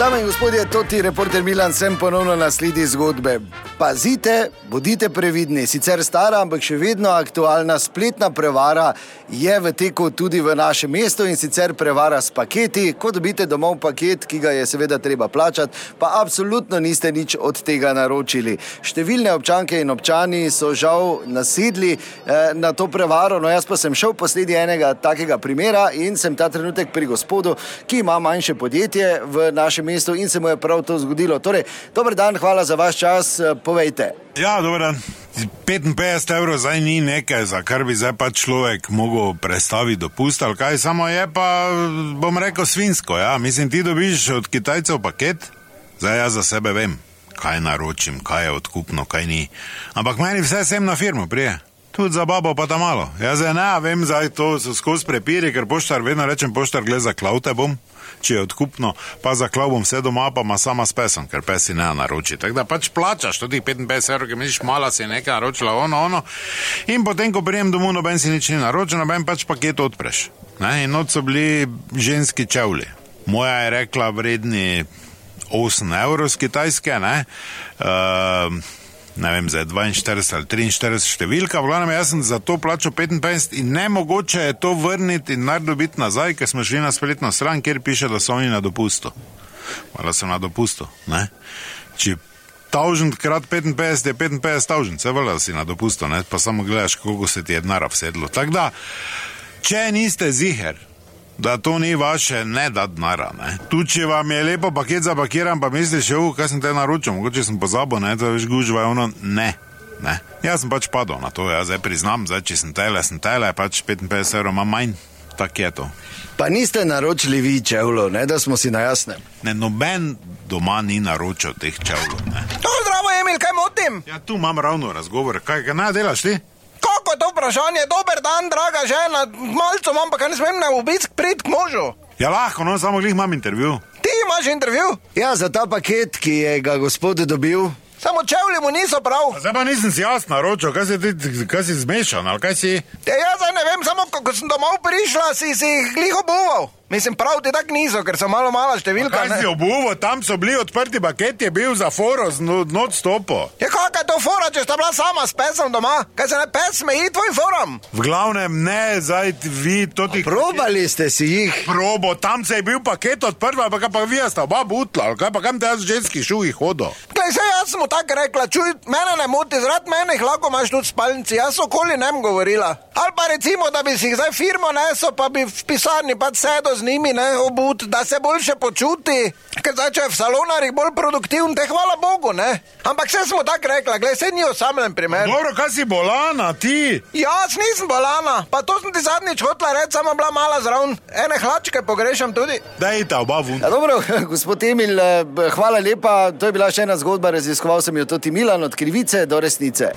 Dame in gospodje, to ti reporter Milan, sem ponovno na sledi zgodbe. Pazite, bodite previdni, sicer stara, ampak še vedno aktualna spletna prevara je v teku tudi v našem mestu in sicer prevara s paketi. Ko dobite domov paket, ki ga je seveda treba plačati, pa absolutno niste nič od tega naročili. Številne občanke in občani so žal nasedli eh, na to prevaro, no jaz pa sem šel posledi enega takega primera in sem ta trenutek pri gospodu, ki ima manjše podjetje v našem mestu in se mu je prav to zgodilo. Torej, dober dan, hvala za vaš čas. eh, Povejte. Ja, dobro. 55 evrov zdaj ni nekaj, za kar bi zdaj pa človek mogel prestaviti dopust, ali kaj, samo je pa, bom rekel, svinsko. Ja. Mislim, ti dobiš od Kitajcev paket, zdaj jaz za sebe vem, kaj naročim, kaj je odkupno, kaj ni. Ampak meni vse sem na firmo prije. Tudi za babo pa tam malo. Jaz zdaj ne vem, zdaj to skozi prepiri, ker poštar vedno rečem, poštar gleda za klavte bom, če je odkupno, pa za klav bom vse doma, pa ima sama s pesom, ker pesi ne naroči. Tako da pač plačaš tudi 55 evrov, ki misliš, mala si nekaj naročila, ono, ono. In potem, ko prijem domov, noben si nič ni naročil, noben pač paket odpreš. Ne? In noč so bili ženski čevlji. Moja je rekla vredni 8 evrov z kitajske, ne. Uh, ne vem, zdaj 42 ali 43 številka, v glavnem jaz sem za to plačal 55 in ne mogoče je to vrniti in narediti nazaj, ker smo šli na spletno stran, kjer piše, da so oni na dopustu. Hvala sem na dopustu, ne. Če tavžen krat 55 je 55 tavžen, se vrla si na dopustu, ne, pa samo gledaš, koliko se ti je denara vsedlo. Tako da, če niste ziger, da to ni vaše, ne da denara. Ne. Tu, če vam je lepo paket zapakiran, pa misliš, jo, kaj sem te naročil, mogoče sem pozabil, ne, to veš gužva, ono, ne. Ne. Jaz sem pač padel na to, jaz zdaj priznam, zdaj, če sem tele, sem tele, pač 55 evrov imam manj, tako je to. Pa niste naročili vi čevlo, ne, da smo si na jasnem. Ne, noben doma ni naročil teh čevljev. ne. To zdravo, Emil, kaj motim? Ja, tu imam ravno razgovor, kaj ga naj delaš ti? Kako je to vprašanje? Dober dan, draga žena, malce imam, pa kaj ne smem na obisk prid k možu. Ja, lahko, no, samo glih imam intervju. Ti imaš intervju? Ja, za ta paket, ki je ga gospod dobil, Samo čevlji mu niso prav. Zdaj pa nisem si jaz naročil, kaj si, ti, kaj si zmešan, ali kaj si? Ja, jaz zdaj ne vem, samo ko, ko sem domov prišla, si si jih glih obuval. Mislim, prav ti tako niso, ker so malo mala številka. Kaj si obuvo, tam so bili odprti paketi, je bil za foro z no- noč stopo. Ja, kakaj to fora, če sta bila sama s pesom doma? Kaj se ne pes smeji tvoj forum? V glavnem ne, zdaj vi to ti. probali ste si jih. Probo, tam se je bil paket odprt, pa kaj pa vi sta oba butla, kaj pa kam te jaz v ženskih šuvih hodo. Kaj se jaz mu tako rekla, čuj, mene ne moti, zrad mene jih lahko imaš tudi spalnici, jaz okoli ne bi govorila. Ali pa recimo, da bi si jih zdaj firmo nesel, pa bi v pisarni pa sedel z njimi, ne obut, da se boljše počuti. Ker zdaj, če je v salonarjih bolj produktiven, te hvala Bogu, ne. Ampak vse smo tako rekla, gled, se ni osamljen primer. Dobro, kaj si bolana, ti? Jaz nisem bolana, pa to sem ti zadnjič hotla reči, samo bila mala zraven. Ene hlačke pogrešam tudi. Daj ta oba vun. Ja, dobro, gospod Emil, eh, hvala lepa. To je bila še ena zgodba, raziskoval sem jo tudi Milan, od krivice do resnice.